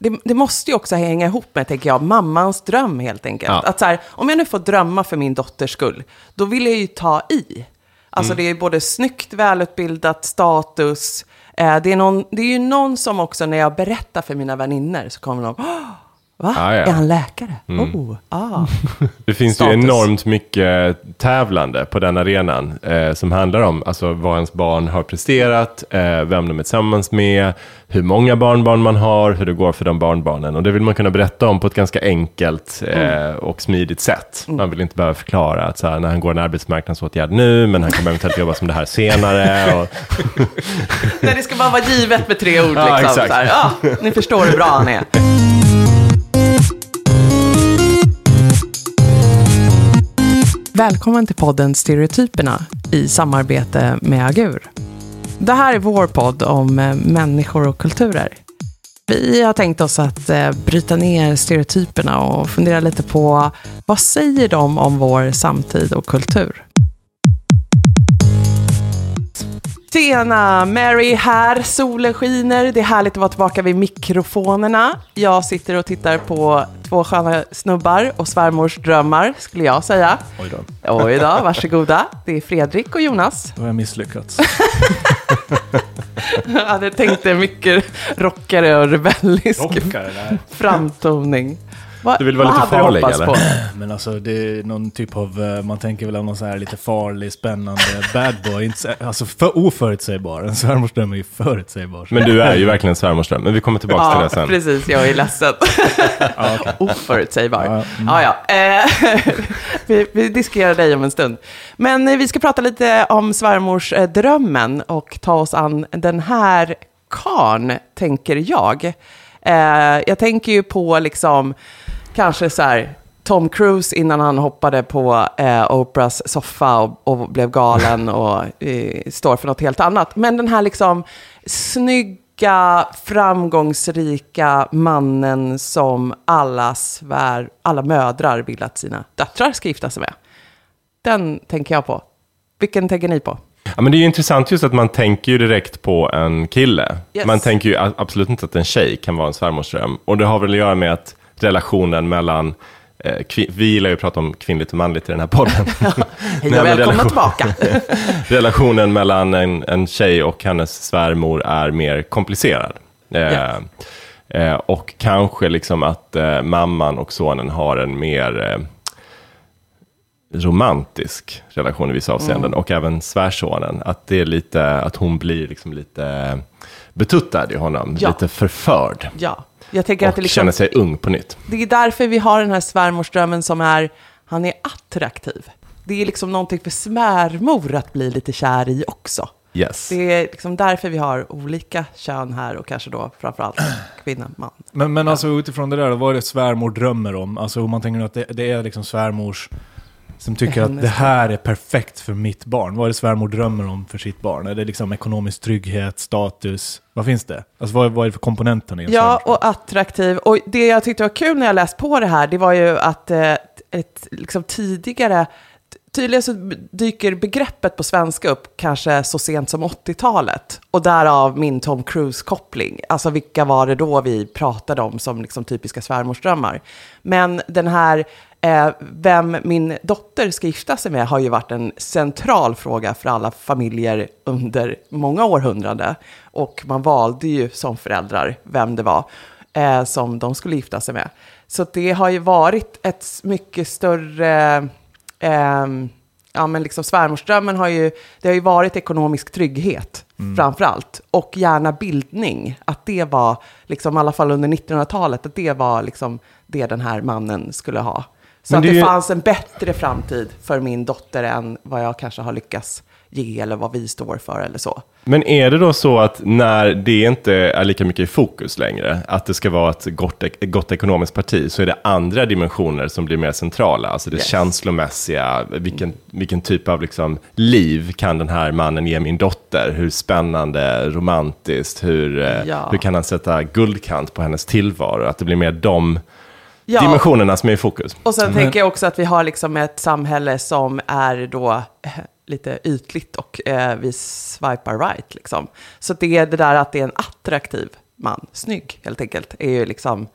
det, det måste ju också hänga ihop med, tänker jag, mammans dröm helt enkelt. Ja. Att så här, om jag nu får drömma för min dotters skull, då vill jag ju ta i. Alltså det är både snyggt, välutbildat, status. Eh, det, är någon, det är ju någon som också, när jag berättar för mina vänner, så kommer de, "Åh, va? Ah, ja. Är han läkare? Oh, ah. Det finns Status. ju enormt mycket tävlande på den arenan eh, som handlar om alltså, vad ens barn har presterat, eh, vem de är tillsammans med, hur många barnbarn man har, hur det går för de barnbarnen. Och det vill man kunna berätta om på ett ganska enkelt eh, och smidigt sätt. Man vill inte behöva förklara att så här, när han går en arbetsmarknadsåtgärd nu, men han kommer eventuellt jobba som det här senare. Och, Nej, det ska bara vara givet med tre ord. Ja, Liksom. exakt. Så här, ja, ni förstår hur bra han är. Välkommen till podden Stereotyperna i samarbete med Agur. Det här är vår podd om eh, människor och kulturer. Vi har tänkt oss att eh, bryta ner stereotyperna och fundera lite på vad säger de om vår samtid och kultur? Tjena! Mary här, solen skiner, det är härligt att vara tillbaka vid mikrofonerna. Jag sitter och tittar på två sköna snubbar och svärmors drömmar, skulle jag säga. Oj då, Oj då, varsågoda. Det är Fredrik och Jonas. då har jag misslyckats. Jag hade tänkt mycket rockare och rebellisk Rockare framtoning. Vad, Du vill vara lite farlig, eller? på? Men alltså det är någon typ av, eh, man tänker väl av någon så här lite farlig, spännande bad boy. Inte så- Alltså för oförutsägbar. En svärmors dröm är ju förutsägbar. men du är ju verkligen svärmors dröm, men vi kommer tillbaka till Ja, det sen. precis. Jag är ledsen. Ja. Oförutsägbar. Ja, Ja, ja. Eh, vi, vi diskuterar dig om en stund. Men eh, vi ska prata lite om svärmors eh, drömmen och ta oss an den här karn, tänker jag. Eh, jag tänker ju på liksom, kanske så här, Tom Cruise innan han hoppade på eh, Oprahs soffa och, och blev galen och eh, står för något helt annat. Men den här liksom snygga, framgångsrika mannen som alla svär, alla mödrar vill att sina döttrar ska gifta sig med. Den tänker jag på. Vilken tänker ni på? Ja, men det är ju intressant just att man tänker ju direkt på en kille. Yes. Man tänker ju absolut inte att en tjej kan vara en svärmorsdröm. Och det har väl att göra med att relationen mellan, eh, vi gillar ju att prata om kvinnligt och manligt i den här podden. Nej, och välkomna tillbaka. relationen mellan en, en tjej och hennes svärmor är mer komplicerad. Eh, Ja. eh, och kanske liksom att eh, mamman och sonen har en mer eh, romantisk relation i vissa avseenden. Och även svärsonen. Att det är lite, att hon blir liksom lite betuttad i honom. Ja. Lite förförd. ja, jag tänker Och att det, liksom, känner sig ung på nytt. det är därför vi har den här svärmorsdrömmen som är, han är attraktiv. Det är liksom någonting för svärmor att bli lite kär i också. Yes. Det är liksom därför vi har olika kön här och kanske då framförallt kvinna, man. Men, men alltså utifrån det där, vad är det svärmor drömmer om? Alltså om man tänker att det, det är liksom svärmors som tycker att det här är perfekt för mitt barn. Vad är det svärmor drömmer om för sitt barn? Är det liksom ekonomisk trygghet, status? Vad finns det? Alltså vad, vad är det för komponenter i Ja, och attraktiv. Och det jag tyckte var kul när jag läste på det här, det var ju att eh, ett, liksom tidigare, tydligen så dyker begreppet på svenska upp kanske så sent som 80-talet. Och därav min Tom Cruise-koppling. Alltså vilka var det då vi pratade om som liksom typiska svärmorsdrömmar? Men den här Eh, vem min dotter ska gifta sig med har ju varit en central fråga för alla familjer under många århundraden. Och man valde ju som föräldrar vem det var eh, som de skulle gifta sig med. Så det har ju varit ett mycket större... ehm, ja, men liksom svärmorsdrömmen har ju, det har ju varit ekonomisk trygghet framför allt. Och gärna bildning. Att det var, liksom, i alla fall under 1900-talet, att det var liksom det den här mannen skulle ha. Så Men att det det, fanns en bättre framtid för min dotter än vad jag kanske har lyckats ge eller vad vi står för eller så. Men är det då så att när det inte är lika mycket i fokus längre, att det ska vara ett gott, ett gott ekonomiskt parti, så är det andra dimensioner som blir mer centrala? Alltså det Yes. känslomässiga, vilken, vilken typ av liksom liv kan den här mannen ge min dotter? Hur spännande, romantiskt, hur, eh, Ja. hur kan han sätta guldkant på hennes tillvaro? Att det blir mer de Ja, dimensionerna som är i fokus. och sen Men- tänker jag också att vi har liksom ett samhälle som är då eh, lite ytligt och eh, vi swipar right liksom. Så det är det där att det är en attraktiv man, snygg helt enkelt, är ju liksom,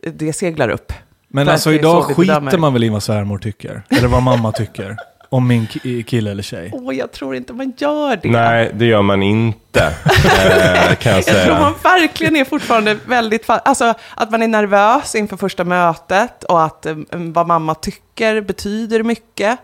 det seglar upp. Men För alltså idag skiter man väl i vad svärmor tycker? Eller vad mamma tycker? Om min ki- kille eller tjej? Åh, jag tror inte man gör det. Nej, det gör man inte, eh, kan jag Jag tror säga. man verkligen är fortfarande väldigt, fa- alltså att man är nervös inför första mötet och att eh, vad mamma tycker betyder mycket.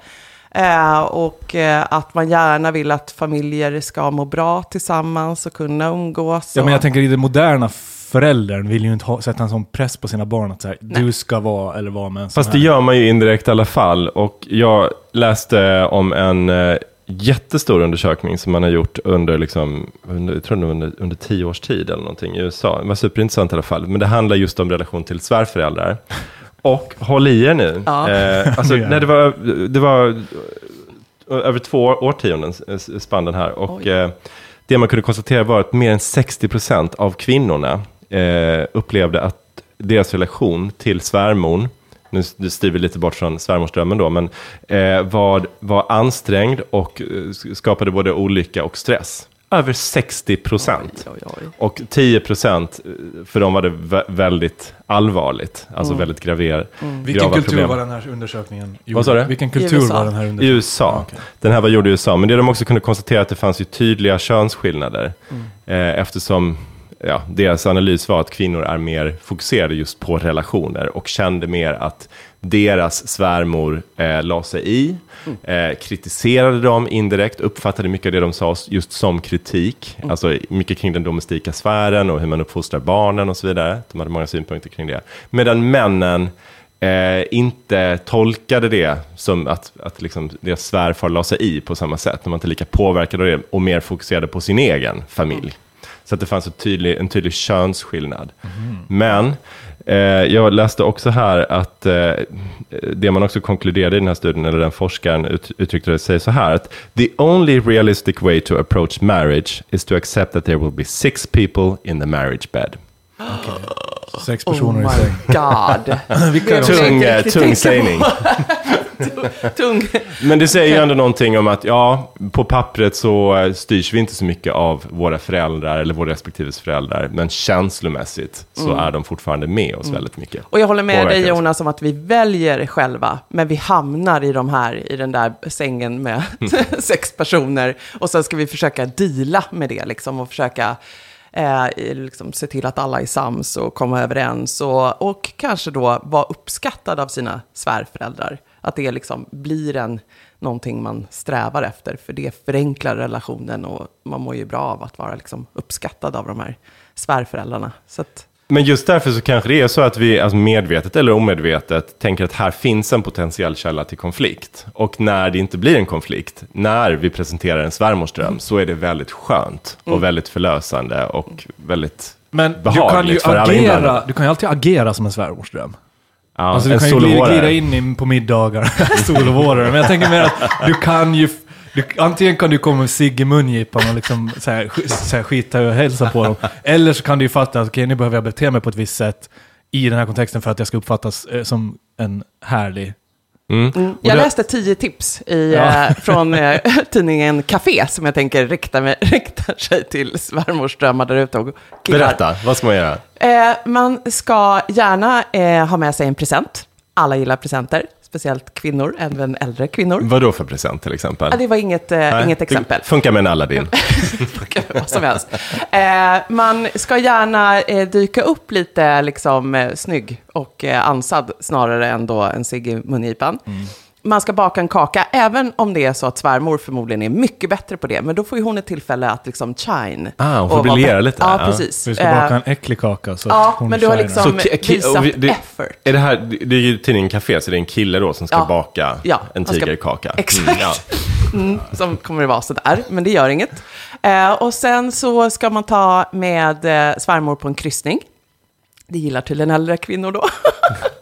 Eh, och eh, att man gärna vill att familjer ska må bra tillsammans och kunna umgås. Ja, men jag tänker i den moderna föräldern vill ju inte ha, sätta en sån press på sina barn att så här, du ska vara eller vara med en sån Fast det här. gör man ju indirekt i alla fall. Och jag läste om en eh, jättestor undersökning som man har gjort under, liksom, under, jag tror det under, under tio års tid eller någonting i USA. Det var superintressant i alla fall. Men det handlar just om relation till svärföräldrar. Och håll i er nu. Ja. Eh, alltså, nej, det, var, det var över två årtionden spann den här. Och eh, det man kunde konstatera var att mer än 60% av kvinnorna eh, upplevde att deras relation till svärmor, nu nu styr vi lite bort från svärmorsdrömmen då, men eh, var, var ansträngd och eh, skapade både olycka och stress. Över 60 procent. Och 10 procent, eh, för dem var det vä- väldigt allvarligt, alltså väldigt graver, Vilken grava kultur problem. var den här undersökningen? Vad sa du? Vilken I kultur USA. var den här I undersökningen? USA. Ja, okej. Den här var gjord i USA. Men det de också kunde konstatera att det fanns ju tydliga könsskillnader. Eh, eftersom ja, deras analys var att kvinnor är mer fokuserade just på relationer och kände mer att deras svärmor eh, la sig i, eh, kritiserade dem indirekt, uppfattade mycket av det de sa just som kritik. Alltså mycket kring den domestika sfären och hur man uppfostrar barnen och så vidare. De hade många synpunkter kring det. Medan männen eh, inte tolkade det som att, att liksom deras svärfar la sig i på samma sätt. De var inte lika påverkade av det och mer fokuserade på sin egen familj. Så att det fanns en tydlig, en tydlig könsskillnad. Men eh, Eh, jag läste också här att eh, det man också konkluderade i den här studien, eller den forskaren ut, uttryckte det, sig så här att the only realistic way to approach marriage is to accept that there will be six people in the marriage bed. Sex Oh personer i my säng. god. Vilka är de? Det är Tung, eh, tung sägning. Tung. Men det säger ju ändå någonting om att, ja, på pappret så eh, styrs vi inte så mycket av våra föräldrar eller våra respektive föräldrar, men känslomässigt så är de fortfarande med oss väldigt mycket. Och jag håller med dig. Jonas om att vi väljer själva, men vi hamnar i de här, i den där sängen med sex personer. Och sen ska vi försöka deala med det liksom och försöka eh, liksom, se till att alla är sams och komma överens. Och, och kanske då vara uppskattad av sina svärföräldrar. Att det liksom blir en, någonting man strävar efter, för det förenklar relationen och man mår ju bra av att vara liksom uppskattad av de här svärföräldrarna. Så att, men just därför så kanske det är så att vi alltså medvetet eller omedvetet tänker att här finns en potentiell källa till konflikt. Och när det inte blir en konflikt, när vi presenterar en svärmorsdröm, så är det väldigt skönt och väldigt förlösande och väldigt Men du behagligt kan ju för alla agera, inblandade. du kan ju alltid agera som en svärmorsdröm. Ja, Alltså du kan ju glida, in på middagar, solovårare. Men jag tänker mer att du kan ju... Du, antingen kan du komma med cigg i mungipan och liksom så här, så här skita och hälsa på dem. Eller så kan du ju fatta att okej, nu behöver jag bete mig på ett visst sätt i den här kontexten för att jag ska uppfattas eh, som en härlig... Mm. Jag det- läste tio tips i, Ja. eh, från eh, tidningen Café som jag tänker riktar, mig, riktar sig till svärmorsdrömmar där ute och killar. Berätta, vad ska man göra? Eh, man ska gärna eh, ha med sig en present. Alla gillar presenter, speciellt kvinnor, även äldre kvinnor. Vad då för present till exempel? Ja, det var inget, eh, Nej, inget exempel. Det funkar med en Aladdin. vad som helst. Eh, man ska gärna eh, dyka upp lite liksom, eh, snygg och eh, ansad snarare än då en cigg i mungipan. Man ska baka en kaka, även om det är så att svärmor förmodligen är mycket bättre på det. Men då får ju hon ett tillfälle att liksom shine. Ah, hon får briljera lite. Ja, Ja. precis. Så du ska Eh, baka en äcklig kaka så att ja, hon men du har liksom- ki- visat vi- det, effort. Är det här, det det är ju tidningen Café, så det är en kille då som ska Ja. baka Ja, en han ska- tigerkaka. Exakt. Mm, ja. Mm, som kommer att vara sådär, men det gör inget. Eh, och sen så ska man ta med eh, svärmor på en kryssning. Det gillar tydligen äldre kvinnor då.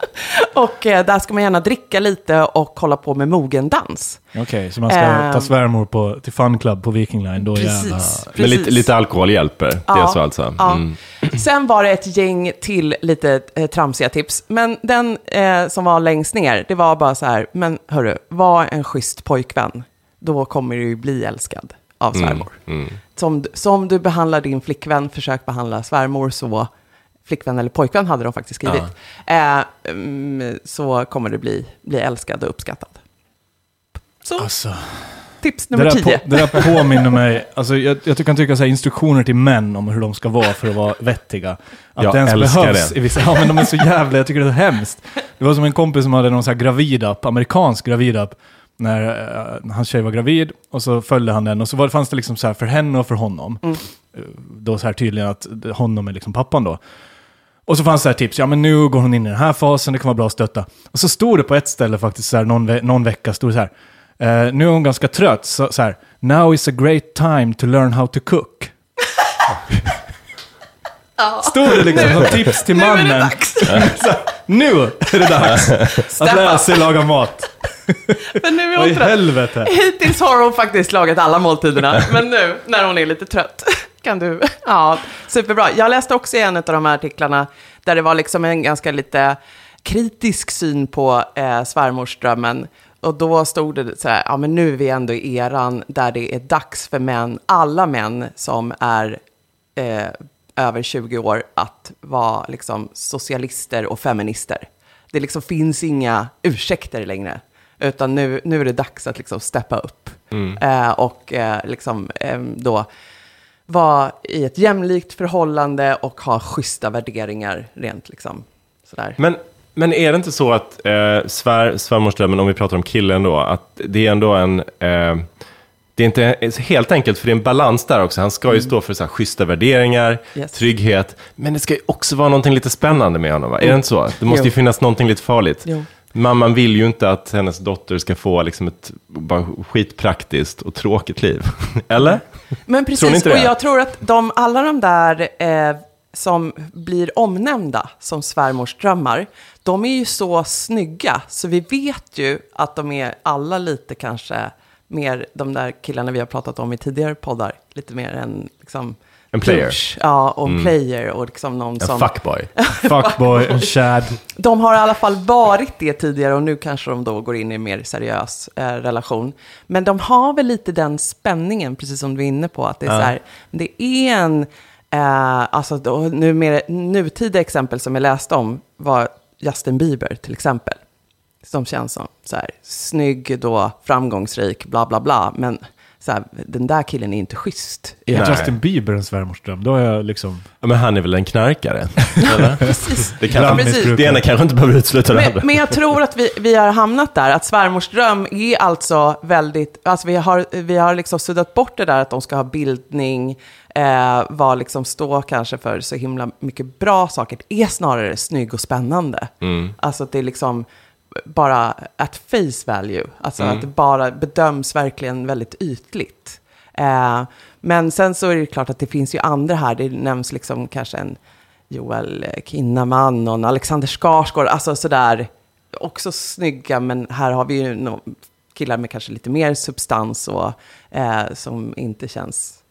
och eh, där ska man gärna dricka lite och hålla på med mogendans. Okej, så man ska Ehm. ta svärmor på, till Fun Club på Viking Line, då jävlar. Precis. Men lite, precis. lite alkohol hjälper. Det är Ja, så alltså. Ja. Mm. Sen var det ett gäng till lite eh, tramsiga tips. Men den eh, som var längst ner, det var bara så här, men hörru, var en schysst pojkvän. Då kommer du ju bli älskad. av svärmor. Som, som du behandlar din flickvän, försök behandla svärmor så, flickvän eller pojkvän hade de faktiskt skrivit, eh, mm, så kommer du bli, bli älskad och uppskattad. Så, Alltså, tips det, nummer där tio. på, det där påminner mig, alltså, jag, jag kan tycka så här, instruktioner till män om hur de ska vara för att vara vettiga. Att Jag det ens älskar behövs det. i vissa, ja men de är så jävla, jag tycker det är så hemskt. Det var som en kompis som hade någon så här gravidapp, amerikansk gravidapp, när uh, hans tjej var gravid och så följde han den och så var, fanns det liksom så här för henne och för honom. Mm. Eh, Då så här tydligen att honom är liksom pappan då. Och så fanns det här tips, ja men nu går hon in i den här fasen, det kan vara bra att stötta. Och så stod det på ett ställe faktiskt, så här, någon, ve- någon vecka, stod det så här, eh, nu är hon ganska trött, så, så här, now is a great time to learn how to cook. Stod det liksom som tips till Nu är det mannen. dags! Här, nu är det dags att lära sig laga mat. Men nu är Vad hon i trött. helvete? Hittills har hon faktiskt lagat alla måltiderna, men nu när hon är lite trött kan du... Ja, superbra. Jag läste också i en av de här artiklarna där det var liksom en ganska lite kritisk syn på eh, svärmorsdrömmen. Och då stod det så här, ja men nu är vi ändå i eran där det är dags för män, alla män som är eh, över 20 år, att vara liksom socialister och feminister. Det liksom finns inga ursäkter längre. Utan nu, nu är det dags att liksom steppa upp. Eh, och eh, liksom eh, då vara i ett jämlikt förhållande och ha schyssta värderingar rent liksom sådär. Men, men är det inte så att eh, svär, svärmorsdrömmen, om vi pratar om killen då, att det är ändå en... Eh, det är inte helt enkelt, för det är en balans där också. Han ska ju stå för så här, schyssta värderingar, Mm. Yes. trygghet, men det ska ju också vara någonting lite spännande med honom, va? Är det inte så? Det måste ju Jo. finnas någonting lite farligt. Jo. Mamman vill ju inte att hennes dotter ska få liksom ett bara skitpraktiskt och tråkigt liv. Eller? Men Tror ni precis, inte och det? jag tror att de, alla de där eh, som blir omnämnda som svärmorsdrömmar, de är ju så snygga, så vi vet ju att de är alla lite kanske mer de där killarna vi har pratat om i tidigare poddar, lite mer en liksom... En player. Mm. Ja, och en player och liksom någon En som... fuckboy. Fuckboy, en chad. De har i alla fall varit det tidigare och nu kanske de då går in i en mer seriös eh, relation. Men de har väl lite den spänningen, precis som du är inne på, att det är Ja. så här, det är en, eh, alltså då, nu mer, nutida exempel som jag läste om var Justin Bieber till exempel. Som känns som så här, snygg då, framgångsrik, bla bla bla. Men så här, den där killen är inte schysst. Är Nej. Justin Bieber en svärmorsdröm? Då är jag liksom... Ja, men han är väl en knarkare? Eller? Precis. Det, kan, Precis. missbrukar. det ena kanske inte behöver utesluta det Men, andra. men jag tror att vi, vi har hamnat där, att svärmorsdröm är alltså väldigt, alltså vi har, vi har liksom suddat bort det där att de ska ha bildning, eh, vad liksom stå kanske för så himla mycket bra saker. Det är snarare snygg och spännande. Alltså att det är liksom bara at face value, alltså att det bara bedöms verkligen väldigt ytligt. Eh, men sen så är det klart att det finns ju andra här, det nämns liksom kanske en Joel Kinnaman och en Alexander Skarsgård, alltså sådär, också snygga, men här har vi ju no killar med kanske lite mer substans och eh, som inte känns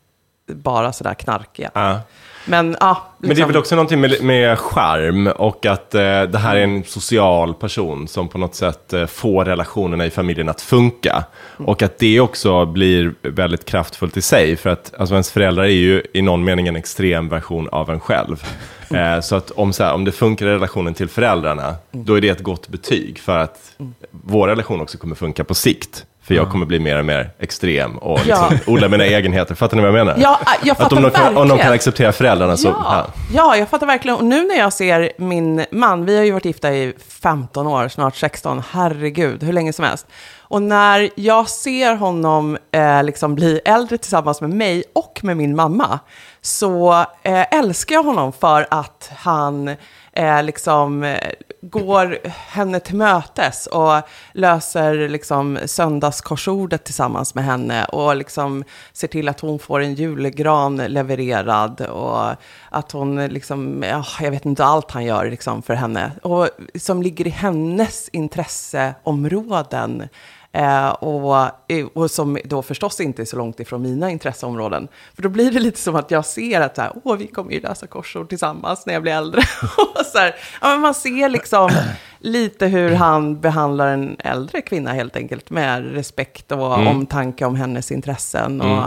bara sådär knarkiga. Ja. Men ja, Men det är liksom- väl också någonting med, med charm och att eh, det här är en social person som på något sätt eh, får relationerna i familjen att funka. Och att det också blir väldigt kraftfullt i sig, för att alltså, ens föräldrar är ju i någon mening en extrem version av en själv. Eh, så att om, så här, om det funkar i relationen till föräldrarna, då är det ett gott betyg för att vår relation också kommer funka på sikt. För jag kommer bli mer och mer extrem och liksom Ja. odla mina egenheter. Fattar ni vad jag menar? Ja, jag att fattar om de, kan, om de kan acceptera föräldrarna så... Ja, ja, jag fattar verkligen. Och nu när jag ser min man, vi har ju varit gifta i 15 år, snart 16, herregud, hur länge som helst. Och när jag ser honom eh, liksom bli äldre tillsammans med mig och med min mamma, så eh, älskar jag honom för att han eh, liksom eh, går henne till mötes och löser liksom söndagskorsordet tillsammans med henne och liksom ser till att hon får en julgran levererad och att hon liksom, ja, jag vet inte allt han gör liksom för henne och som ligger i hennes intresseområden. Eh, och, och som då förstås inte är så långt ifrån mina intresseområden. För då blir det lite som att jag ser att så här, Åh, vi kommer ju läsa korsord tillsammans när jag blir äldre. och så här, ja, men man ser liksom lite hur han behandlar en äldre kvinna helt enkelt. Med respekt och omtanke om hennes intressen. Och,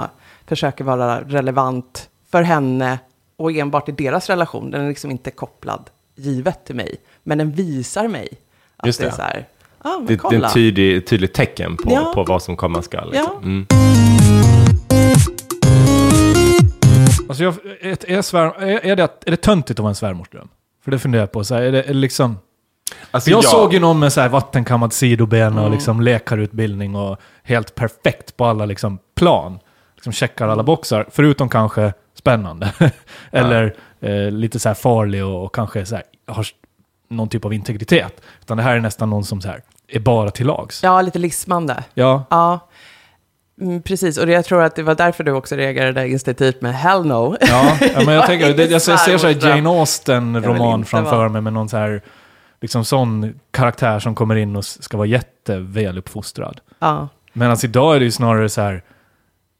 försöker vara relevant för henne och enbart i deras relation. Den är liksom inte kopplad givet till mig, men den visar mig att Just det. är det. så här, ja men Det, det är ett tydlig, tydligt tecken på, Ja. på vad som komma skall. Liksom. Ja. Mm. Alltså jag, är, är, svär, är, är, det, är det töntigt att vara en svärmorsdröm? För det funderar jag på. Så här, är det, är det liksom... Alltså, jag ja, såg ju någon med så här vattenkammat sidoben Mm. och liksom läkarutbildning och helt perfekt på alla liksom plan. Liksom checkar Mm. alla boxar, förutom kanske spännande. Eller eh, lite så här farlig och, och kanske så här, har någon typ av integritet. Utan det här är nästan någon som så här, är bara till lags. Ja, lite lismande. Ja, Ja, mm, precis. Och jag tror att det var därför du också reagerade instinktivt med hell no. ja, ja men jag tänker, det, jag, ser så här. Jane Austen-roman framför vara. mig med någon så här, liksom sån karaktär som kommer in och ska vara jätteväluppfostrad. Ja. Medan idag är det ju snarare så här,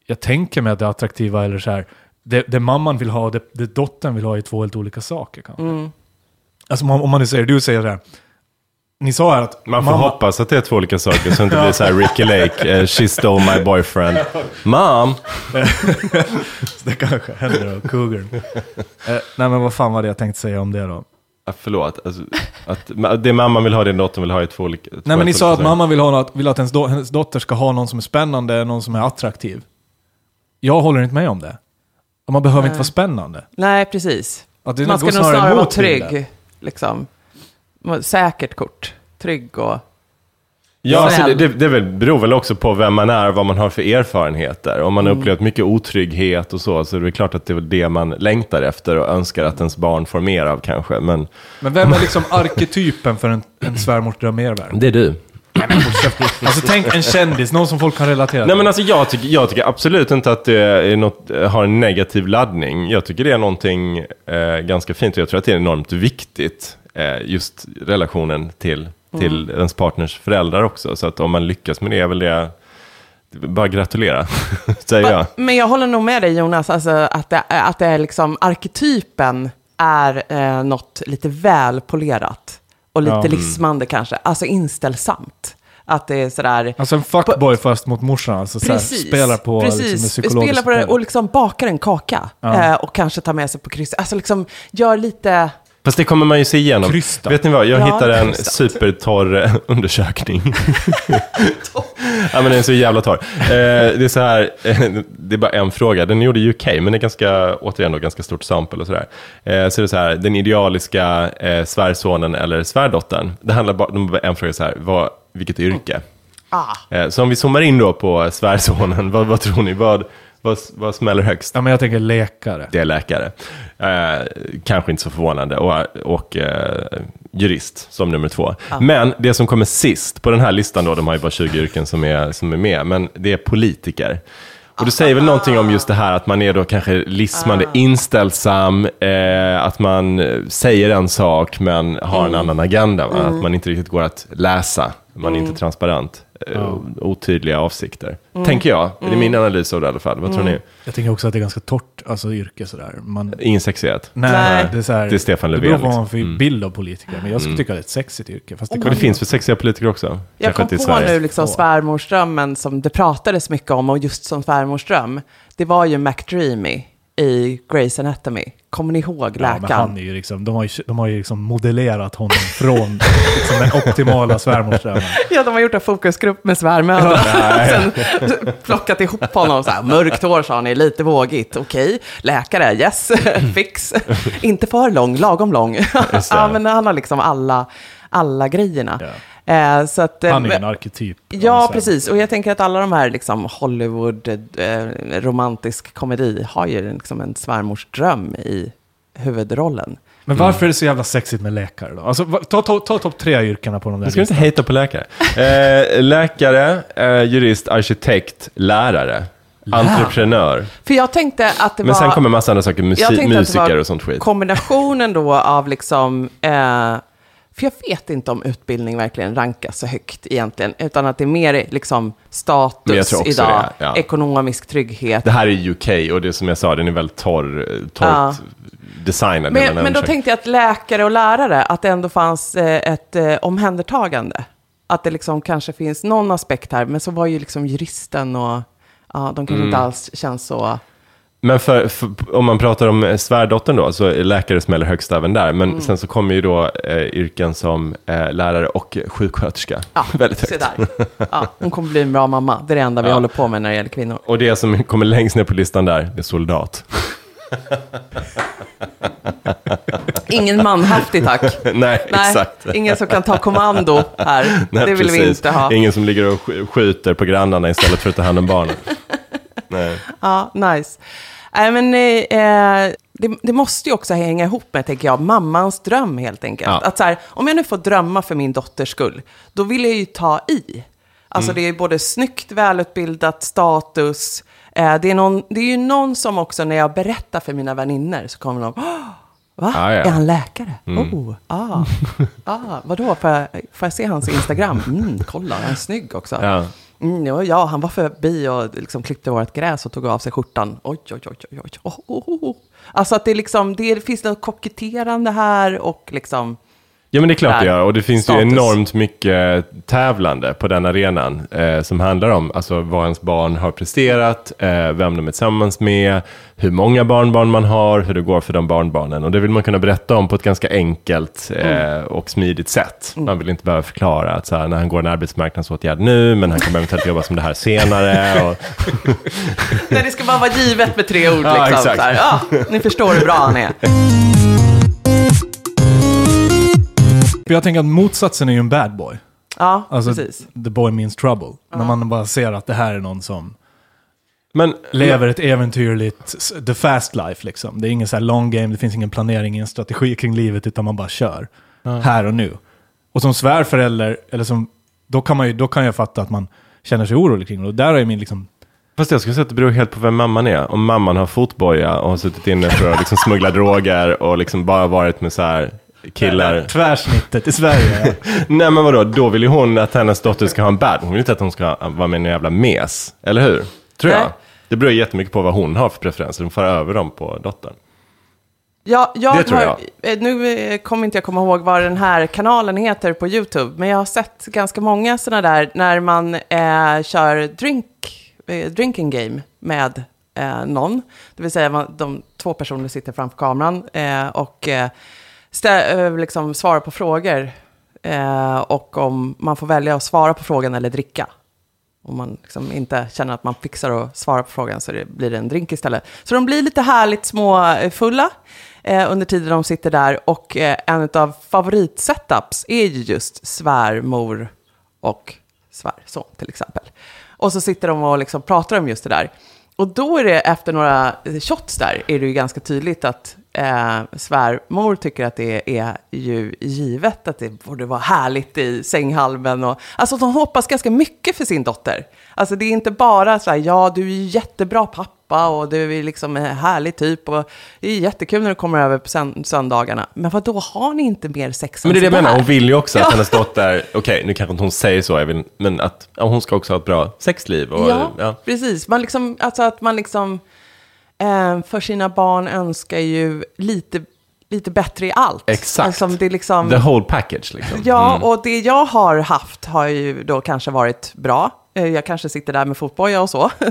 jag tänker mig att det attraktiva eller så här, det, det mamman vill ha och det, det dottern vill ha är två helt olika saker kanske. Mm. Alltså om, om man nu säger, du säger så här, ni sa här att Man får mamma, hoppas att det är två olika saker så det inte blir så här Ricky Lake, eh, she stole my boyfriend. Mom! det kanske händer då, cougarn. eh, nej men vad fan var det jag tänkte säga om det då? Ah, förlåt, alltså, att, det mamman vill ha, det dottern vill ha är två olika två Nej men ni sa att saker. mamma vill, ha något, vill att hennes, do, hennes dotter ska ha någon som är spännande, någon som är attraktiv. Jag håller inte med om det. Man behöver inte vara spännande. Nej, precis. Att det Man ska nog snarare vara trygg. Liksom. Säkert kort. Trygg och... Ja, alltså, det, det, det beror väl också på vem man är och vad man har för erfarenheter. Om man har upplevt mycket otrygghet och så, så är det klart att det är väl det man längtar efter och önskar att ens barn får mer av kanske. Men Men vem är liksom arketypen för en, en svärmorsdröm mervärde? det är du. Alltså tänk en kändis, någon som folk kan relatera till. Nej men alltså jag tycker, jag tycker absolut inte att det är något, har en negativ laddning. Jag tycker det är någonting eh, ganska fint och jag tror att det är enormt viktigt. Eh, just relationen till, till ens partners föräldrar också. Så att om man lyckas med det är väl det, bara gratulera, säger jag. Men jag håller nog med dig Jonas, alltså, att, det, att det är liksom arketypen är eh, något lite välpolerat. Och lite Ja. Lismande kanske, alltså inställsamt. Att det är sådär... Alltså en fuckboy fast mot morsan, alltså så här, spelar på liksom, precis. psykologiska spelar på det och liksom bakar en kaka. Ja. Eh, och kanske tar med sig på kryss. Alltså liksom gör lite... Fast det kommer man ju se igenom. Krystat. Vet ni vad, jag Ja, hittade en krystat. supertorr eh, undersökning. ja, men den är så jävla torr. Eh, det är så här, eh, det är bara en fråga. Den är gjord i UK, men det är ganska, återigen då, ganska stort sample och sådär. Eh, så det är så här, den idealiska eh, svärsonen eller svärdottern. Det handlar bara om en fråga så här, vad, vilket yrke? Ah. Eh, så om vi zoomar in då på svärsonen, vad, vad tror ni? Vad, vad, vad smäller högst? Ja men jag tänker läkare. Det är läkare. Eh, kanske inte så förvånande. Och, och eh, jurist som nummer två. Men det som kommer sist på den här listan då, de har ju bara 20 yrken som är, som är med, men det är politiker. Och du säger väl någonting om just det här att man är då kanske lismande inställsam, eh, att man säger en sak men har en annan agenda. va? Att man inte riktigt går att läsa, man är inte transparent, eh, otydliga avsikter. Tänker jag, det är min analys av det i alla fall. Vad tror ni? Jag tänker också att det är ganska torrt, alltså yrke sådär. Man, Ingen sexighet? nej, Nej. det är så här, Det är Stefan Det Löfven, beror på vad man liksom. får bild av politiker. Men jag skulle tycka det är ett sexigt yrke. Fast det Och kan det finns för sexiga politiker också. Jag kom på nu liksom svärmorsdrömmen som det pratades mycket om och just som svärmorsdröm. Det var ju McDreamy i Grey's Anatomy. Kommer ni ihåg Ja, men läkaren? han är ju liksom, de har ju, de har ju liksom modellerat honom från liksom den optimala svärmorsdrömmen. Ja, de har gjort en fokusgrupp med svärmödrar. Sen plockat ihop honom så här. Mörkt hår sa ni, lite vågigt. Okej, läkare, yes, fix. Inte för lång, lagom lång. Ja, men han har liksom alla, alla grejerna. Ja. Eh, så att, eh, Han är en arketyp. Ja, precis. Och jag tänker att alla de här liksom, Hollywood, eh, romantisk komedi har ju liksom en svärmorsdröm i huvudrollen. Men varför är det så jävla sexigt med läkare då? Alltså, ta, ta, ta topp tre yrkena på de där Nu ska vi inte listan. hejta på läkare. Eh, läkare, eh, jurist, arkitekt, lärare, entreprenör. För jag tänkte att det Men var... sen kommer massa andra saker, jag musi- tänkte att det musiker och sånt skit. Kombinationen då av liksom... Eh, för jag vet inte om utbildning verkligen rankas så högt egentligen, utan att det är mer liksom status idag, det, ja. ekonomisk trygghet. Det här är UK och det som jag sa, den är väldigt torr, torrt Ja. designad. Men, men då tänkte jag att läkare och lärare, att det ändå fanns eh, ett eh, omhändertagande. Att det liksom kanske finns någon aspekt här, men så var ju liksom juristen och ja, de kanske Mm. inte alls känns så... Men för, för, om man pratar om eh, svärdottern då, så är läkare smäller högst även där. Men Mm. sen så kommer ju då eh, yrken som eh, lärare och sjuksköterska Ja, väldigt högt. se där. Ja, hon kommer bli en bra mamma. Det är det enda vi Ja. håller på med när det gäller kvinnor. Och det som kommer längst ner på listan där, det är soldat. Ingen manhaftig tack. Nej, Nej, exakt. ingen som kan ta kommando här. Nej, det vill vi precis. inte ha. Ingen som ligger och sk- skjuter på grannarna istället för att ta hand om barnen. Nej. Ja, nice. Nej, men eh, det, det måste ju också hänga ihop med, tänker jag, mammans dröm helt enkelt. Ja. Att så här, om jag nu får drömma för min dotters skull, då vill jag ju ta i. Alltså Mm. det är både snyggt, välutbildat, status. Eh, det, är någon, det är ju någon som också, när jag berättar för mina vänner, så kommer de, "Åh, Va? Ah, ja. Är han läkare? Mm. Oh, ah, ah, vadå? Får jag, får jag se hans Instagram? Mm, kolla, han är snygg också. Ja. Mm, ja, ja, han var förbi och liksom klippte vårt gräs och tog av sig skjortan. Oj, oj, oj, oj, oj. Oh, oh, oh. oh. Alltså att det, liksom, det finns något koketterande här och liksom... Ja men det är klart det gör. Och det finns Status. ju enormt mycket tävlande på den arenan. Eh, som handlar om alltså, vad ens barn har presterat, eh, vem de är tillsammans med, hur många barnbarn man har, hur det går för de barnbarnen. Och det vill man kunna berätta om på ett ganska enkelt eh, och smidigt sätt. Man vill inte behöva förklara att så här, när han går en arbetsmarknadsåtgärd nu, men han kommer eventuellt jobba som det här senare. Och, Nej, det ska bara vara givet med tre ord. Ja, Liksom. exakt. Så här, ja, ni förstår hur bra han är. För jag tänker att motsatsen är ju en bad boy. Ja, Alltså, precis. the boy means trouble. När man bara ser att det här är någon som men, lever ett äventyrligt, the fast life liksom. Det är ingen så här long game, det finns ingen planering, ingen strategi kring livet, utan man bara kör. Här och nu. Och som svärförälder, eller som, då kan, man ju, då kan jag fatta att man känner sig orolig kring det. Och där är min liksom, Fast jag skulle säga att det beror helt på vem mamman är. Om mamman har fotboja och har suttit inne för att liksom smuggla droger och liksom bara varit med så här killar. tvärsnittet i Sverige. ja. Nej men vadå, då vill ju hon att hennes dotter ska ha en bad. Hon vill inte att hon ska vara med i en jävla mes. Eller hur? Tror jag. Nej. Det beror jättemycket på vad hon har för preferenser. Hon får över dem på dottern. Ja, jag Det tror har, eh, Nu eh, kommer inte jag komma ihåg vad den här kanalen heter på YouTube, men jag har sett ganska många sådana där när man eh, kör drink, eh, drinking game med eh, någon. Det vill säga man, de två personer sitter framför kameran eh, och eh, stä, eh, liksom svara på frågor. Eh, och om man får välja att svara på frågan eller dricka. Om man liksom inte känner att man fixar att svara på frågan så det, blir det en drink istället. Så de blir lite härligt småfulla eh, eh, under tiden de sitter där. Och eh, en av favoritsetups är ju just svärmor och svärson till exempel. Och så sitter de och liksom pratar om just det där. Och då är det efter några shots där, är det ju ganska tydligt att eh, svärmor tycker att det är ju givet att det borde vara härligt i sänghalmen. Och, alltså de hoppas ganska mycket för sin dotter. Alltså det är inte bara så här, ja du är jättebra pappa och du är liksom en härlig typ och det är jättekul när du kommer över på sön- söndagarna. Men vad då har ni inte mer sex Men det är det jag menar, hon vill ju också att Ja. hennes dotter, okej nu kanske inte hon säger så, vill, men att ja, hon ska också ha ett bra sexliv. Och, Ja, ja. precis. Man liksom, alltså att man liksom för sina barn önskar ju lite, lite bättre i allt. Exakt. Alltså, det är liksom, The whole package liksom. ja, och det jag har haft har ju då kanske varit bra. Eh, Jag kanske sitter där med fotboja och så. då,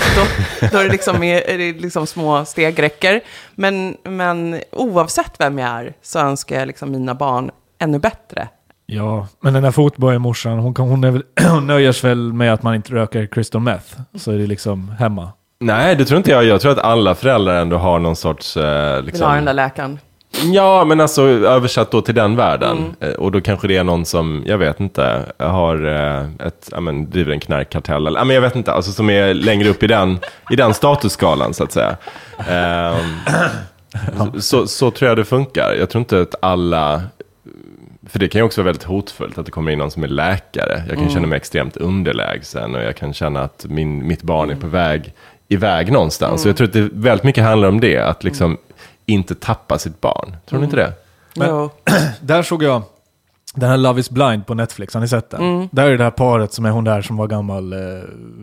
då är det liksom, är det liksom små steg räcker. Men, men oavsett vem jag är så önskar jag liksom mina barn ännu bättre. Ja, men den här fotbollmorsan, hon, kan- hon, är väl, hon nöjer sig väl med att man inte röker crystal meth. Så är det liksom hemma. Nej, det tror inte jag. Jag tror att alla föräldrar ändå har någon sorts... Eh, Vill ha den liksom, där läkaren. Ja, men alltså översatt då till den världen. Eh, Och då kanske det är någon som, jag vet inte, har eh, ett, ja men driver en knarkkartell eller, ja men jag vet inte, alltså som är längre upp i den, i den statusskalan så att säga. Ehm, så, så tror jag det funkar. Jag tror inte att alla, för det kan ju också vara väldigt hotfullt att det kommer in någon som är läkare. Jag kan känna mig extremt underlägsen och jag kan känna att min, mitt barn är på väg iväg någonstans. Så jag tror att det väldigt mycket handlar om det, att liksom inte tappa sitt barn. Tror ni inte det? Men- Jo. Där såg jag den här Love is blind på Netflix, har ni sett den? Mm. Där är det här paret som är hon där som var gammal eh,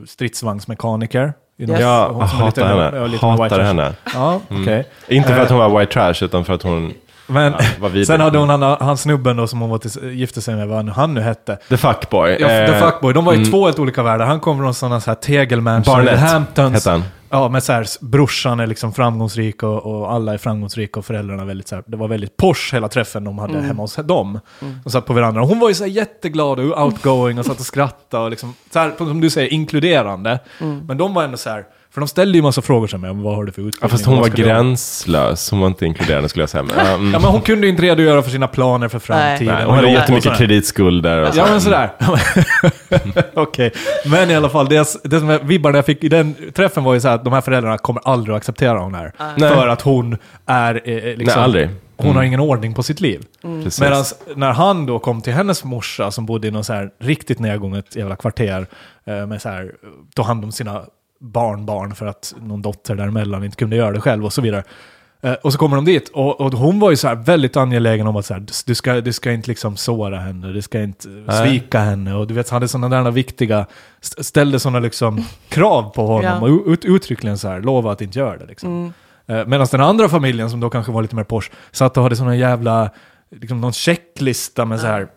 stridsvagnsmekaniker. Yes. Ja, hon jag är lite- hatar henne. ja, lite med Hatar henne. Ja, okej. Inte för Eh, att hon var white trash, utan för att hon... Men sen hade hon han, han snubben då som hon var till, gifte sig med, vad han nu hette. The Fuckboy. Ja, The Eh, Fuckboy, de var ju mm. två helt olika världar. Han kommer från sådana så här tegelmansion i Barnett Hamptons. hette han. Ja, men så här, brorsan är liksom framgångsrik och, och alla är framgångsrika och föräldrarna väldigt så här, det var väldigt posh hela träffen de hade hemma hos dem. De satt på varandra. Hon var ju så här jätteglad och outgoing och satt och skrattade och liksom, så här, som du säger, inkluderande. Men de var ändå så här, för de ställde ju massa frågor som mig, vad har du för utbildning? Ja, fast hon var gränslös. Hon var inte inkluderande skulle jag säga. Men, ja, mm. Ja, men hon kunde ju inte redogöra för sina planer för framtiden. Nej, Och hon hade jättemycket kreditskulder och så. Ja men sådär. Okej. Men i alla fall, det, det som jag, vibbarna jag fick i den träffen var ju så här att de här föräldrarna kommer aldrig att acceptera hon här. Nej. För att hon är eh, eh, liksom, Nej, aldrig. Hon har Mm. ingen ordning på sitt liv. Precis. Medan när han då kom till hennes morsa som bodde i något så här riktigt nedgånget jävla kvarter. Eh, med så här, tog hand om sina barnbarn för att någon dotter däremellan inte kunde göra det själv och så vidare. Eh, och så kommer de dit och, och hon var ju så väldigt angelägen om att så här, du, ska, du ska inte liksom såra henne, du ska inte Nej. svika henne. Och du vet, hade sådana där viktiga, st- ställde sådana liksom krav på honom Ja. och ut, uttryckligen så här, lova att inte göra det. Liksom. Eh, Medan den andra familjen som då kanske var lite mer posh, satt och hade sådana jävla, liksom någon checklista med så här,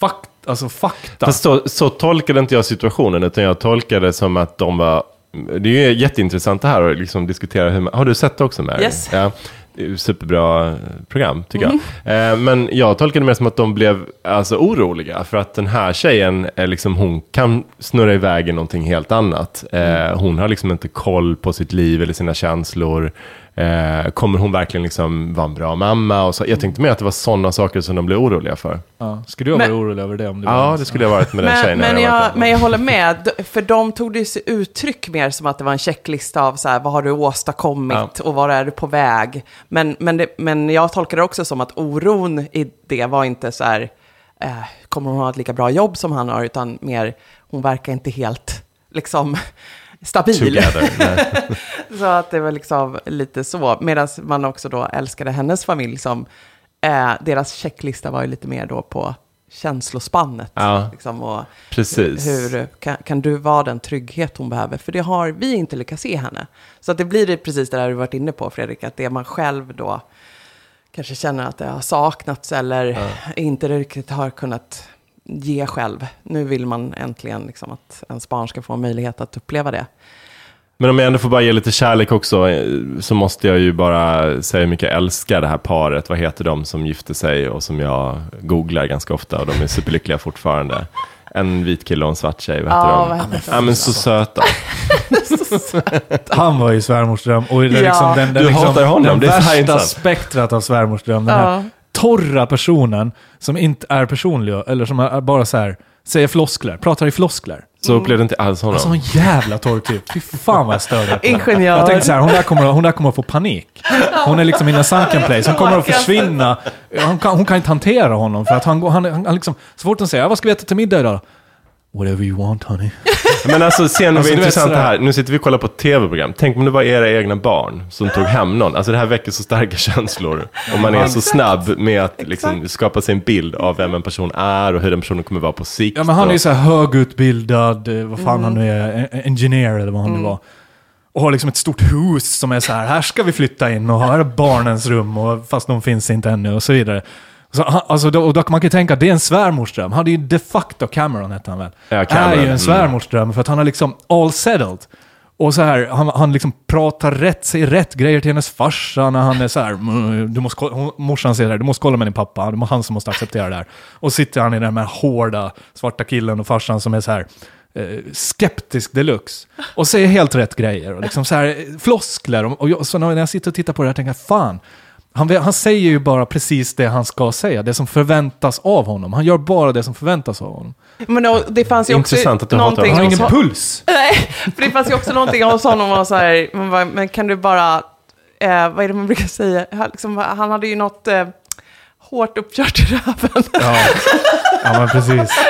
fakt, alltså fakta. Fast så, så tolkade inte jag situationen, utan jag tolkade det som att de var... Det är jätteintressant det här att liksom diskutera hur man, Har du sett det också Mary? Yes. Ja. Superbra program, tycker jag. Eh, men jag tolkade det mer som att de blev alltså, oroliga, för att den här tjejen, är liksom, hon kan snurra iväg i någonting helt annat. Eh, hon har liksom inte koll på sitt liv eller sina känslor. Eh, kommer hon verkligen liksom vara en bra mamma? Och så, jag tänkte mer att det var sådana saker som de blev oroliga för. Ja, skulle du ha Men- varit orolig över det om du var Ja, det skulle jag ha varit med den Men, tjejen. men, jag jag, men jag håller med, för de tog det sig uttryck mer som att det var en checklista av så här, vad har du åstadkommit och var är du på väg. Men, men, det, men jag tolkar det också som att oron i det var inte så här, eh, kommer hon ha ett lika bra jobb som han har, utan mer, hon verkar inte helt liksom stabil. Så att det var liksom lite så. Medan man också då älskade hennes familj som, eh, deras checklista var ju lite mer då på känslospannet. Ja. Liksom, och Precis. hur kan, kan du vara den trygghet hon behöver? För det har vi inte lyckats se henne. Så att det blir det precis det där du varit inne på Fredrik, att det man själv då kanske känner att det har saknats eller inte riktigt har kunnat ge själv. Nu vill man äntligen liksom att ens barn ska få en möjlighet att uppleva det. Men om jag ändå får bara ge lite kärlek också, eh, så måste jag ju bara säga hur mycket jag älskar det här paret. Vad heter de som gifte sig och som jag googlar ganska ofta och de är superlyckliga fortfarande. En vit kille och en svart tjej, vad heter Ja, de? vad heter de? Ja, men så söta. Han var ju svärmorsdröm. Och det är Ja. liksom den, den, Du liksom, hatar honom, den det är värsta spektrat av svärmorsdröm. Den här Ja. Torra personen som inte är personlig, eller som är bara så här, säger floskler, pratar i floskler. Så upplevde inte alls honom. Alltså en jävla torr typ. Fy fan vad jag störde Ingenjör. Jag tänkte så här, hon där, kommer, hon där kommer att få panik. Hon är liksom in a sunken place. Hon kommer att försvinna. Hon kan, hon kan inte hantera honom för att han går, han, han, han liksom, så fort hon säger, vad ska vi äta till middag idag? Whatever you want honey. Men alltså, sen Alltså, intressant det här. Nu sitter vi och kollar på ett tv-program. Tänk om det var era egna barn som tog hem någon. Alltså det här väcker så starka känslor. Och man är så snabb med att liksom skapa sig en bild av vem en person är och hur den personen kommer vara på sikt. Ja men han är ju så här högutbildad, eh, vad fan han nu är, en- engineer eller vad han nu var. Och har liksom ett stort hus som är så här, här ska vi flytta in och här är barnens rum, och, fast de finns inte ännu och så vidare. Så, han- alltså, då, och då man kan ju tänka att det är en svärmorsdröm. Han hade ju de facto, Cameron hette han väl? Ja, Cameron, är ju en mm. svärmorsdröm för att han har liksom all settled. Och så här, han, han liksom pratar rätt, säger rätt grejer till hennes farsa när han är så här, "Mm, du måste, kolla-" hon, morsan säger det här, du måste kolla med din pappa, det är han som måste acceptera det här. Och sitter han i den här hårda svarta killen och farsan som är så här, eh, skeptisk deluxe. Och säger helt rätt grejer och liksom så här eh, floskler. Och, och jag, så när jag sitter och tittar på det här tänker jag, fan, han, han säger ju bara precis det han ska säga, det som förväntas av honom. Han gör bara det som förväntas av honom. Men då, det fanns ju också Intressant att du hatar någonting Han har honom. ingen puls. Nej, för det fanns ju också någonting hos honom och så här, man bara, men kan du bara, eh, vad är det man brukar säga, han, liksom, han hade ju något eh, hårt uppkört i röven. Ja, ja men precis.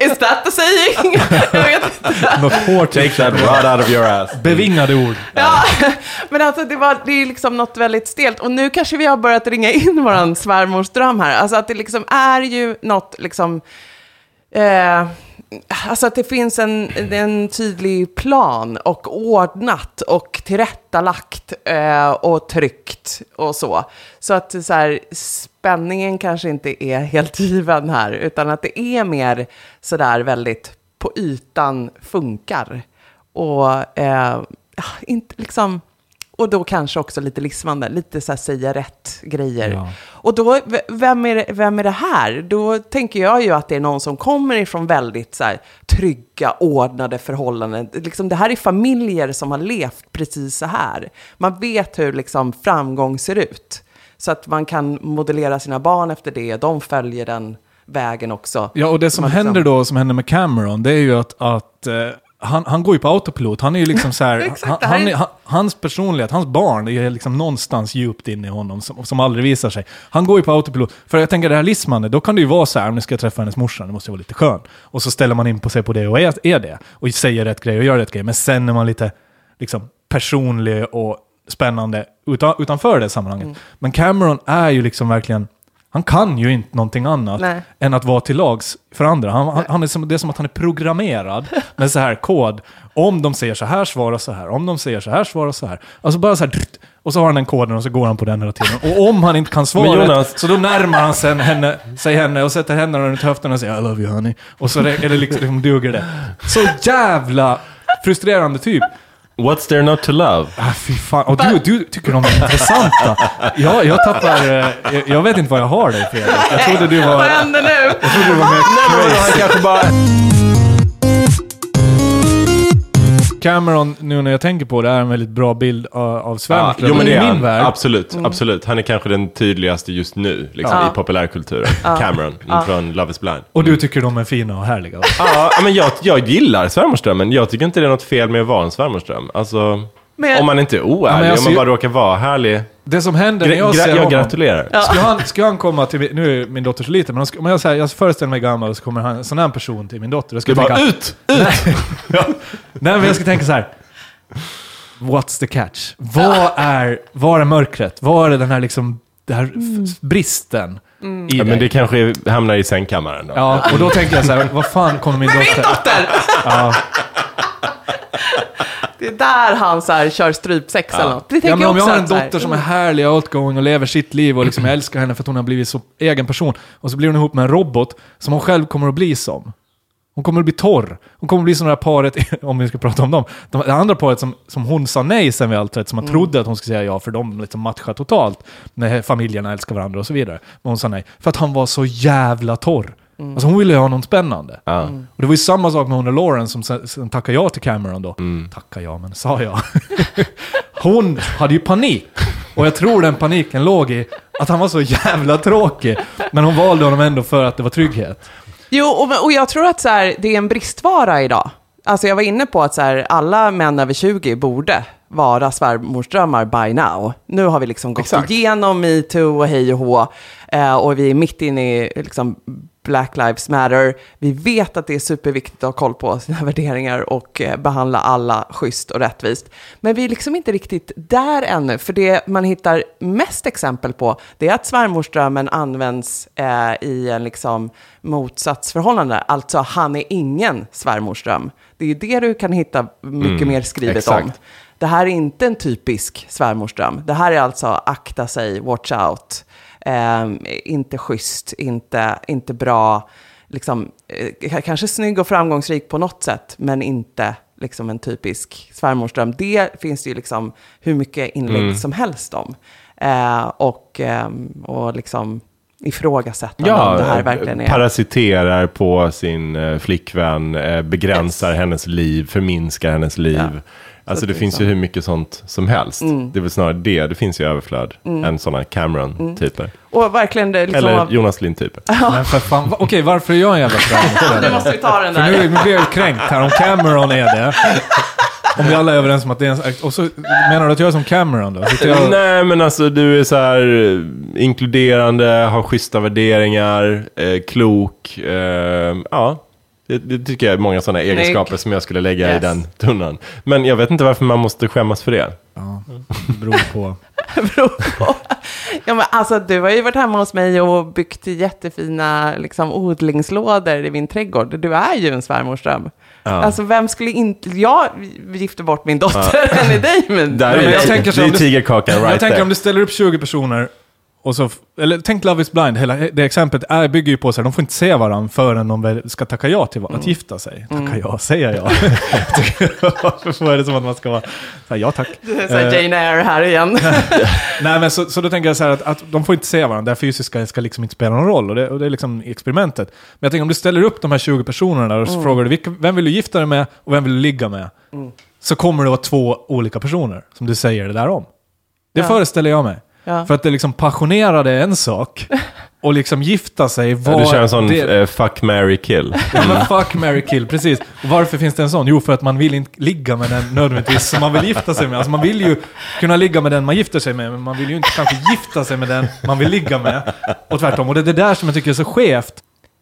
Is that the saying? Jag vet inte. Något hårt. Take that right out of your ass. Bevingade ord. Ja, men alltså det, var, det är liksom något väldigt stelt. Och nu kanske vi har börjat ringa in våran svärmorsdröm här. Alltså att det liksom är ju något liksom... Eh, Alltså att det finns en, en tydlig plan och ordnat och tillrättalagt eh, och tryckt och så. Så att så här, spänningen kanske inte är helt given här, utan att det är mer sådär väldigt på ytan funkar. Och eh, inte liksom... Och då kanske också lite lisvande, lite så här säga rätt grejer. Ja. Och då, vem är, det- vem är det här? Då tänker jag ju att det är någon som kommer ifrån väldigt så här, trygga, ordnade förhållanden. Liksom, det här är familjer som har levt precis så här. Man vet hur liksom, framgång ser ut. Så att man kan modellera sina barn efter det, de följer den vägen också. Ja, och det som liksom- händer då, som händer med Cameron, det är ju att, att eh, han, han går ju på autopilot. Han är ju liksom så här, Exakt, han, han, är- är- han, hans personlighet, hans barn, är liksom någonstans djupt inne i honom som, som aldrig visar sig. Han går ju på autopilot. För jag tänker det här lismande, då kan det ju vara så här, nu ska jag träffa hennes morsa, det måste vara lite skön. Och så ställer man in på sig på det och är, är det. Och säger rätt grej och gör rätt grej. Men sen är man lite liksom, personlig och spännande utan, utanför det sammanhanget. Mm. Men Cameron är ju liksom verkligen, han kan ju inte någonting annat Nej. än att vara till lags för andra. Han, han, han är som, det är som att han är programmerad med så här kod. Om de säger så här, svara så här. Om de säger så här, svara så här. Alltså bara så här, och så har han den koden och så går han på den hela tiden. Och om han inte kan rätt, Jonas- så då närmar han sig henne, sig henne och sätter händerna runt höften och säger I love you honey. Och så är det liksom, liksom duger det. Så jävla frustrerande typ. What's there not to love? Ah, fy fan. Och du, du tycker de är intressanta. Jag, jag tappar... eh, Jag, jag vet inte vad jag har dig Fredrik. Jag trodde du var... Vad händer nu? Jag trodde du var mer Han kanske bara... Cameron, nu när jag tänker på det, är en väldigt bra bild av, av Ja, Svärmström. jo men det i är min värld. Absolut, absolut. Han är kanske den tydligaste just nu, liksom, Ja. i populärkulturen. Cameron från Love is blind. Och du tycker de är fina och härliga. Ja, men jag, jag gillar svärmorsdrömmen. Jag tycker inte det är något fel med att vara en svärmorsdröm. Alltså, Men- om man inte är oärlig, Ja, alltså, om man bara råkar vara härlig. Det som händer när jag gra- ser jag honom... gratulerar. Ska han, ska han komma till min, Nu är min dotter så liten, men han ska, om jag, säger, jag föreställer mig gammal och så kommer han, en sån här person till min dotter. Jag ska Du bara tänka, ut! Ut! Nej, men jag ska tänka så här. What's the catch? Vad är, var är mörkret? Var är den här liksom, den här f- bristen i Ja, men det kanske hamnar i sängkammaren då. Ja, och då tänker jag så här, vad fan kommer min dotter... Dotter! Ja, Det är där han så här, kör strypsex eller något. Det tänker ja, men om jag har en dotter som är härlig och outgoing och lever sitt liv och liksom älskar henne för att hon har blivit så egen person. Och så blir hon ihop med en robot som hon själv kommer att bli som. Hon kommer att bli torr. Hon kommer att bli som det här paret, om vi ska prata om dem. De, det andra paret som, som hon sa nej sen vid allt rätt, som man trodde att hon skulle säga ja, för de liksom matchar totalt. När familjerna älskar varandra och så vidare. Men hon sa nej. För att han var så jävla torr. Alltså hon ville ju ha något spännande. Ja. Och det var ju samma sak med hon och Lauren som sen, sen tackade ja till Cameron då. Tackade ja, men sa jag. hon hade ju panik. Och jag tror den paniken låg i att han var så jävla tråkig. Men hon valde honom ändå för att det var trygghet. Jo, och, och jag tror att så här, det är en bristvara idag. Alltså jag var inne på att så här, alla män över 20 borde vara svärmorsdrömmar by now. Nu har vi liksom gått Exakt. igenom metoo och hej och hå. Eh, och vi är mitt inne i liksom, Black Lives Matter. Vi vet att det är superviktigt att ha koll på sina värderingar och eh, behandla alla schysst och rättvist. Men vi är liksom inte riktigt där ännu. För det man hittar mest exempel på, det är att svärmorsdrömmen används eh, i en liksom motsatsförhållande. Alltså, han är ingen svärmorsdröm. Det är ju det du kan hitta mycket mer skrivet exakt. om. Det här är inte en typisk svärmorsdröm. Det här är alltså akta sig, watch out. Eh, inte schysst, inte, inte bra. Liksom, eh, kanske snygg och framgångsrik på något sätt, men inte liksom en typisk svärmorsdröm. Det finns det ju liksom hur mycket inlägg som helst om. Eh, och, ehm, och liksom ifrågasätta om det här verkligen är... parasiterar på sin eh, flickvän, eh, begränsar hennes liv, förminskar hennes liv. Ja. Alltså det det finns ju så. hur mycket sånt som helst. Det är väl snarare det, det finns ju överflöd, än sådana Cameron-typer. Och verkligen det liksom... Eller av- Jonas Lind-typer. Men för fan, okej varför är jag en jävla svärmorsdröm? nu måste vi ta den För där. nu, nu blir jag kränkt här, om Cameron är det. Om vi alla är överens om att det är en... Och så menar du att jag är som Cameron då? Jag, Nej men alltså du är så här eh, inkluderande, har schyssta värderingar, eh, klok. Eh, ja, det, det tycker jag är många sådana egenskaper som jag skulle lägga i Yes. den tunnan. Men jag vet inte varför man måste skämmas för det. Ja, det beror på. beror på. Ja, men alltså, du har ju varit hemma hos mig och byggt jättefina liksom, odlingslådor i min trädgård. Du är ju en svärmorsdröm. Ja. Alltså vem skulle inte... Jag gifte bort min dotter än i dig. Men, Där är men det, jag tänker så det är tigerkakan right jag tänker there. om du ställer upp 20 personer, och så, eller tänk Love is blind, hela det exemplet är, bygger ju på så här, de får inte se varandra förrän de ska tacka ja till att gifta sig. Tacka ja, säger jag. Varför är det som att man ska vara, så här, ja tack. Det är så här Eh, Jane Eyre här igen. Nej, men så, så då tänker jag så här att, att de får inte se varandra, det fysiska ska liksom inte spela någon roll, och det, och det är liksom experimentet. Men jag tänker om du ställer upp de här 20 personerna där och så frågar du vilka, vem vill du gifta dig med och vem vill du ligga med? Så kommer det vara två olika personer som du säger det där om. Det Ja. föreställer jag mig. Ja. För att det liksom passionerade är en sak, och liksom gifta sig var... Du kör en sån det, eh, fuck, marry, kill. Ja, fuck, marry, kill, precis. Och varför finns det en sån? Jo, för att man vill inte ligga med den nödvändigtvis som man vill gifta sig med. Alltså man vill ju kunna ligga med den man gifter sig med, men man vill ju inte kanske gifta sig med den man vill ligga med. Och tvärtom. Och det är det där som jag tycker är så skevt.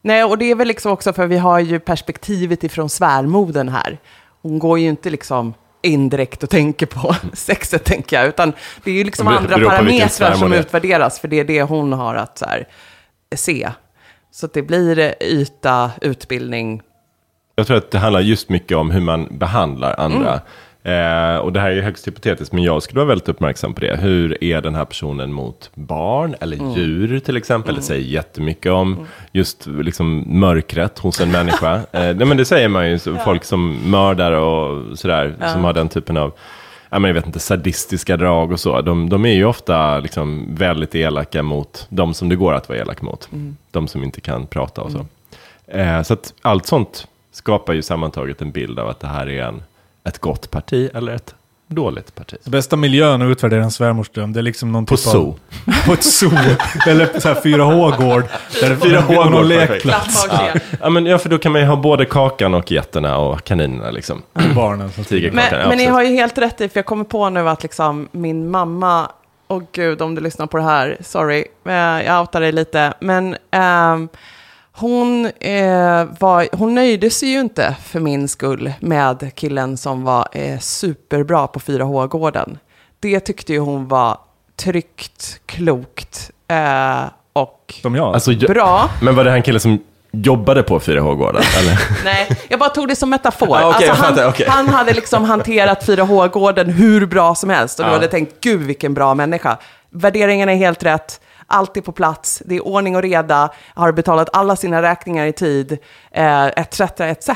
Nej, och det är väl liksom också för vi har ju perspektivet ifrån svärmodern här. Hon går ju inte liksom indirekt och tänker på sexet, tänker jag, utan det är ju liksom Det andra parametrar som utvärderas, för det är det hon har att så här, se. Så det blir eh, yta, utbildning. Jag tror att det handlar just mycket om hur man behandlar andra. Eh, och det här är ju högst hypotetiskt, men jag skulle vara väldigt uppmärksam på det. Hur är den här personen mot barn eller djur till exempel? Det säger jättemycket om just liksom mörkret hos en människa. Eh, nej, men det säger man ju, så folk som mördar och sådär, som har den typen av Ja, men jag vet inte, sadistiska drag och så. De, de är ju ofta liksom väldigt elaka mot de som det går att vara elak mot. De som inte kan prata och så. Eh, så att allt sånt skapar ju sammantaget en bild av att det här är en, ett gott parti eller ett dåligt parti. Bästa miljön att utvärdera en svärmorsdröm, det är liksom någon På typ av... zoo. På ett zoo. Eller så här 4H-gård. Där det 4H-gård, och någon perfekt. lekplats. Ja. Ja, men, ja, för då kan man ju ha både kakan och getterna och kaninerna liksom. Barnen som Tigerkakan, Men, ja, men ni har ju helt rätt i, för jag kommer på nu att liksom min mamma, åh gud om du lyssnar på det här, sorry, eh, jag outar dig lite, men ehm, hon, eh, var, hon nöjde sig ju inte för min skull med killen som var eh, superbra på 4H-gården. Det tyckte ju hon var tryggt, klokt eh, och Som jag. Alltså, jag, bra. Men var det han killen som jobbade på 4H-gården? Eller? Nej, jag bara tog det som metafor. Ah, okej, alltså, han, fattar, okej. han hade liksom hanterat 4H-gården hur bra som helst. Och du Ja. hade tänkt, gud vilken bra människa. Värderingarna är helt rätt, allt är på plats, det är ordning och reda, har betalat alla sina räkningar i tid, eh, etc. etc.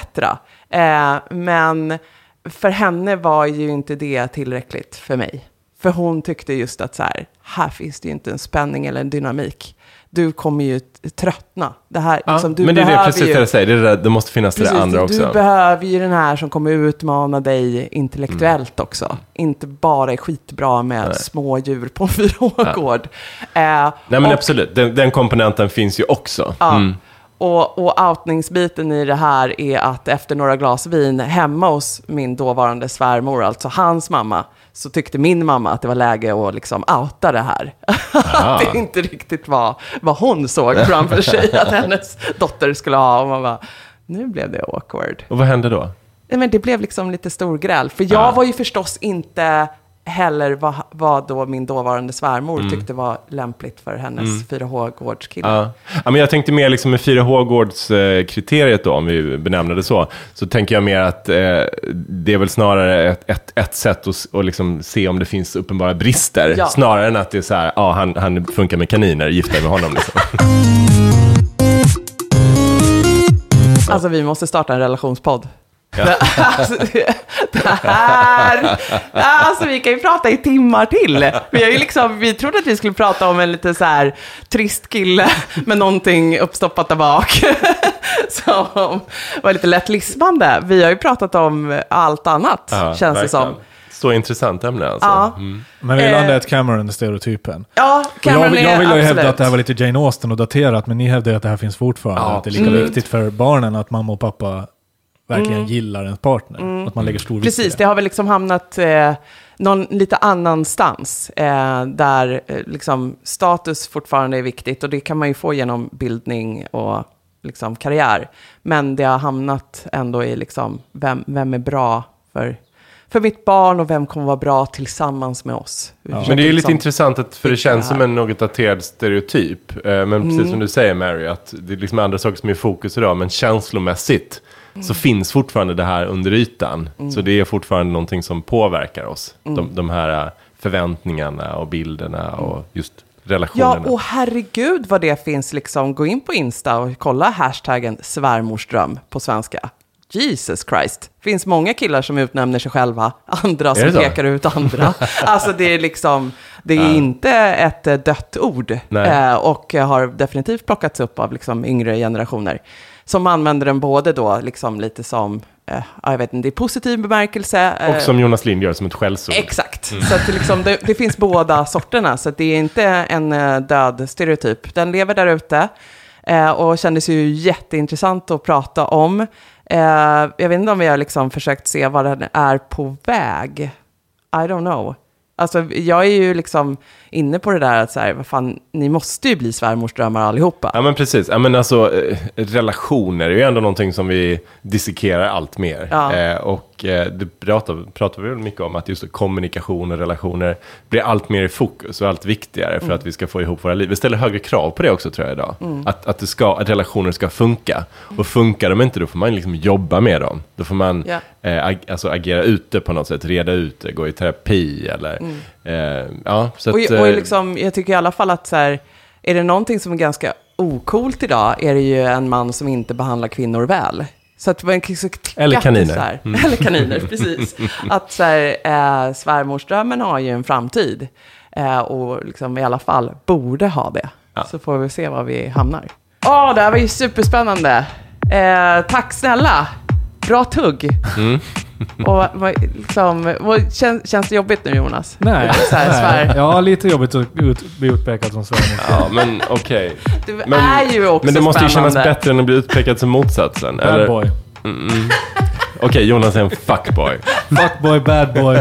Eh, men för henne var ju inte det tillräckligt för mig. För hon tyckte just att så här, här finns det ju inte en spänning eller en dynamik. Du kommer ju tröttna. Det här, Ja, liksom, du men det är det precis ju, det jag säger, det, är det, där- det måste finnas det Precis, där andra du också. behöver ju den här som kommer utmana dig intellektuellt också. Inte bara är skitbra med Nej. små djur på en fyraårsgård. Eh, Nej men och, absolut, den, den komponenten finns ju också. Ja, Mm. och, och outningsbiten i det här är att efter några glas vin hemma hos min dåvarande svärmor, alltså hans mamma, så tyckte min mamma att det var läge att liksom outa det här. att det inte riktigt var vad hon såg framför sig att hennes dotter skulle ha. Och man bara, nu blev det awkward. Och vad hände då? Nej, men det blev liksom lite storgräl. För jag Ja. var ju förstås inte heller vad, vad då min dåvarande svärmor Mm. tyckte var lämpligt för hennes 4H-gårdskille. Ja. ja, men jag tänkte mer liksom med 4H-gårdskriteriet då, om vi benämner det så, så tänker jag mer att eh, det är väl snarare ett, ett, ett sätt att, att liksom se om det finns uppenbara brister, Ja. snarare än att det är så här, ja, han, han funkar med kaniner, gift dig med honom. Liksom. Alltså vi måste starta en relationspodd. Alltså, det, här... Alltså vi kan ju prata i timmar till. Vi, har ju liksom, vi trodde att vi skulle prata om en lite så här trist kille med någonting uppstoppat där bak. Som var lite lätt lismande. Vi har ju pratat om allt annat, Ja, känns det som. verkligen. Så intressant ämne alltså. Ja. Mm. Men vi Eh, landade ett Cameron-stereotypen. Ja, Cameron Jag, jag är vill ju hävda att det här var lite Jane Austen och daterat, men ni hävdar att det här finns fortfarande. Ja, att det är lika absolut. viktigt för barnen att mamma och pappa verkligen gillar ens partner. Att man lägger stor Mm. Precis, det. det har väl liksom hamnat eh, någon lite annanstans. Eh, där eh, liksom status fortfarande är viktigt och det kan man ju få genom bildning och liksom karriär. Men det har hamnat ändå i liksom, vem, vem är bra för, för mitt barn och vem kommer vara bra tillsammans med oss. Försöker Men det är ju lite liksom- intressant, att, för det känns det som en något daterad stereotyp. Eh, Men precis som du säger Mary, att det är liksom andra saker som är i fokus idag. Men känslomässigt så finns fortfarande det här under ytan. Så det är fortfarande någonting som påverkar oss. De, de här eh, förväntningarna och bilderna och just Ja, relationerna. och herregud vad det finns liksom. Gå in på Insta och kolla hashtaggen svärmorsdröm på svenska. Jesus Christ. finns många killar som utnämner sig själva, andra som det pekar ut andra. alltså det är liksom, det är inte ett eh, dött ord. Eh, och har definitivt plockats upp av liksom yngre generationer. Som använder den både då liksom lite som, eh, ja, jag vet inte, i positiv bemärkelse. eh, Och som Jonas Lind gör som ett skällsord. Exakt. Så att det, liksom, det, det finns båda sorterna. Så det är inte en eh, död stereotyp. Den lever där ute eh, och kändes ju jätteintressant att prata om. Eh, jag vet inte om vi har liksom försökt se var den är på väg. I don't know. Alltså, jag är ju liksom inne på det där att så här, vad fan, ni måste ju bli svärmorsdrömmar allihopa. Ja men precis, ja, men alltså eh, relationer är ju ändå någonting som vi dissekerar allt mer. Ja. Eh, och eh, det pratar, pratar vi väl mycket om att just kommunikation och relationer blir allt mer i fokus och allt viktigare för att vi ska få ihop våra liv. Vi ställer högre krav på det också tror jag idag. Att, att, det ska, att relationer ska funka. Och funkar de inte då får man liksom jobba med dem. Då får man Ja. eh, ag, alltså agera ute på något sätt, reda ut det, gå i terapi eller... Eh, ja, så Och, att, och eh, liksom, jag tycker i alla fall att så här, är det någonting som är ganska okult idag är det ju en man som inte behandlar kvinnor väl. Så att man kan så Eller kaniner. Här, Eller kaniner, precis. Att så här, eh, svärmorsdrömmen har ju en framtid. Eh, och liksom i alla fall borde ha det. Så får vi se var vi hamnar. Åh, det här var ju superspännande. Eh, tack snälla. Bra tugg. Mm. Och vad, liksom, vad, känns, känns det jobbigt nu Jonas? Nej, Så här, svär. nej. Ja, lite jobbigt att ut, bli utpekad som svärmor. Ja, men okej. Det Men, är ju också men det måste ju kännas spännande. bättre än att bli utpekad som motsatsen. Bad eller? boy. Okej, Jonas är en fuckboy. Fuckboy, bad boy.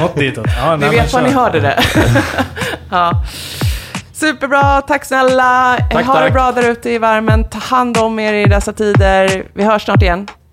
Något ditåt. Ja, Ni vet var ni hörde det. ja. Superbra, tack snälla. Tack, ha det tack. bra där ute i värmen. Ta hand om er i dessa tider. Vi hörs snart igen.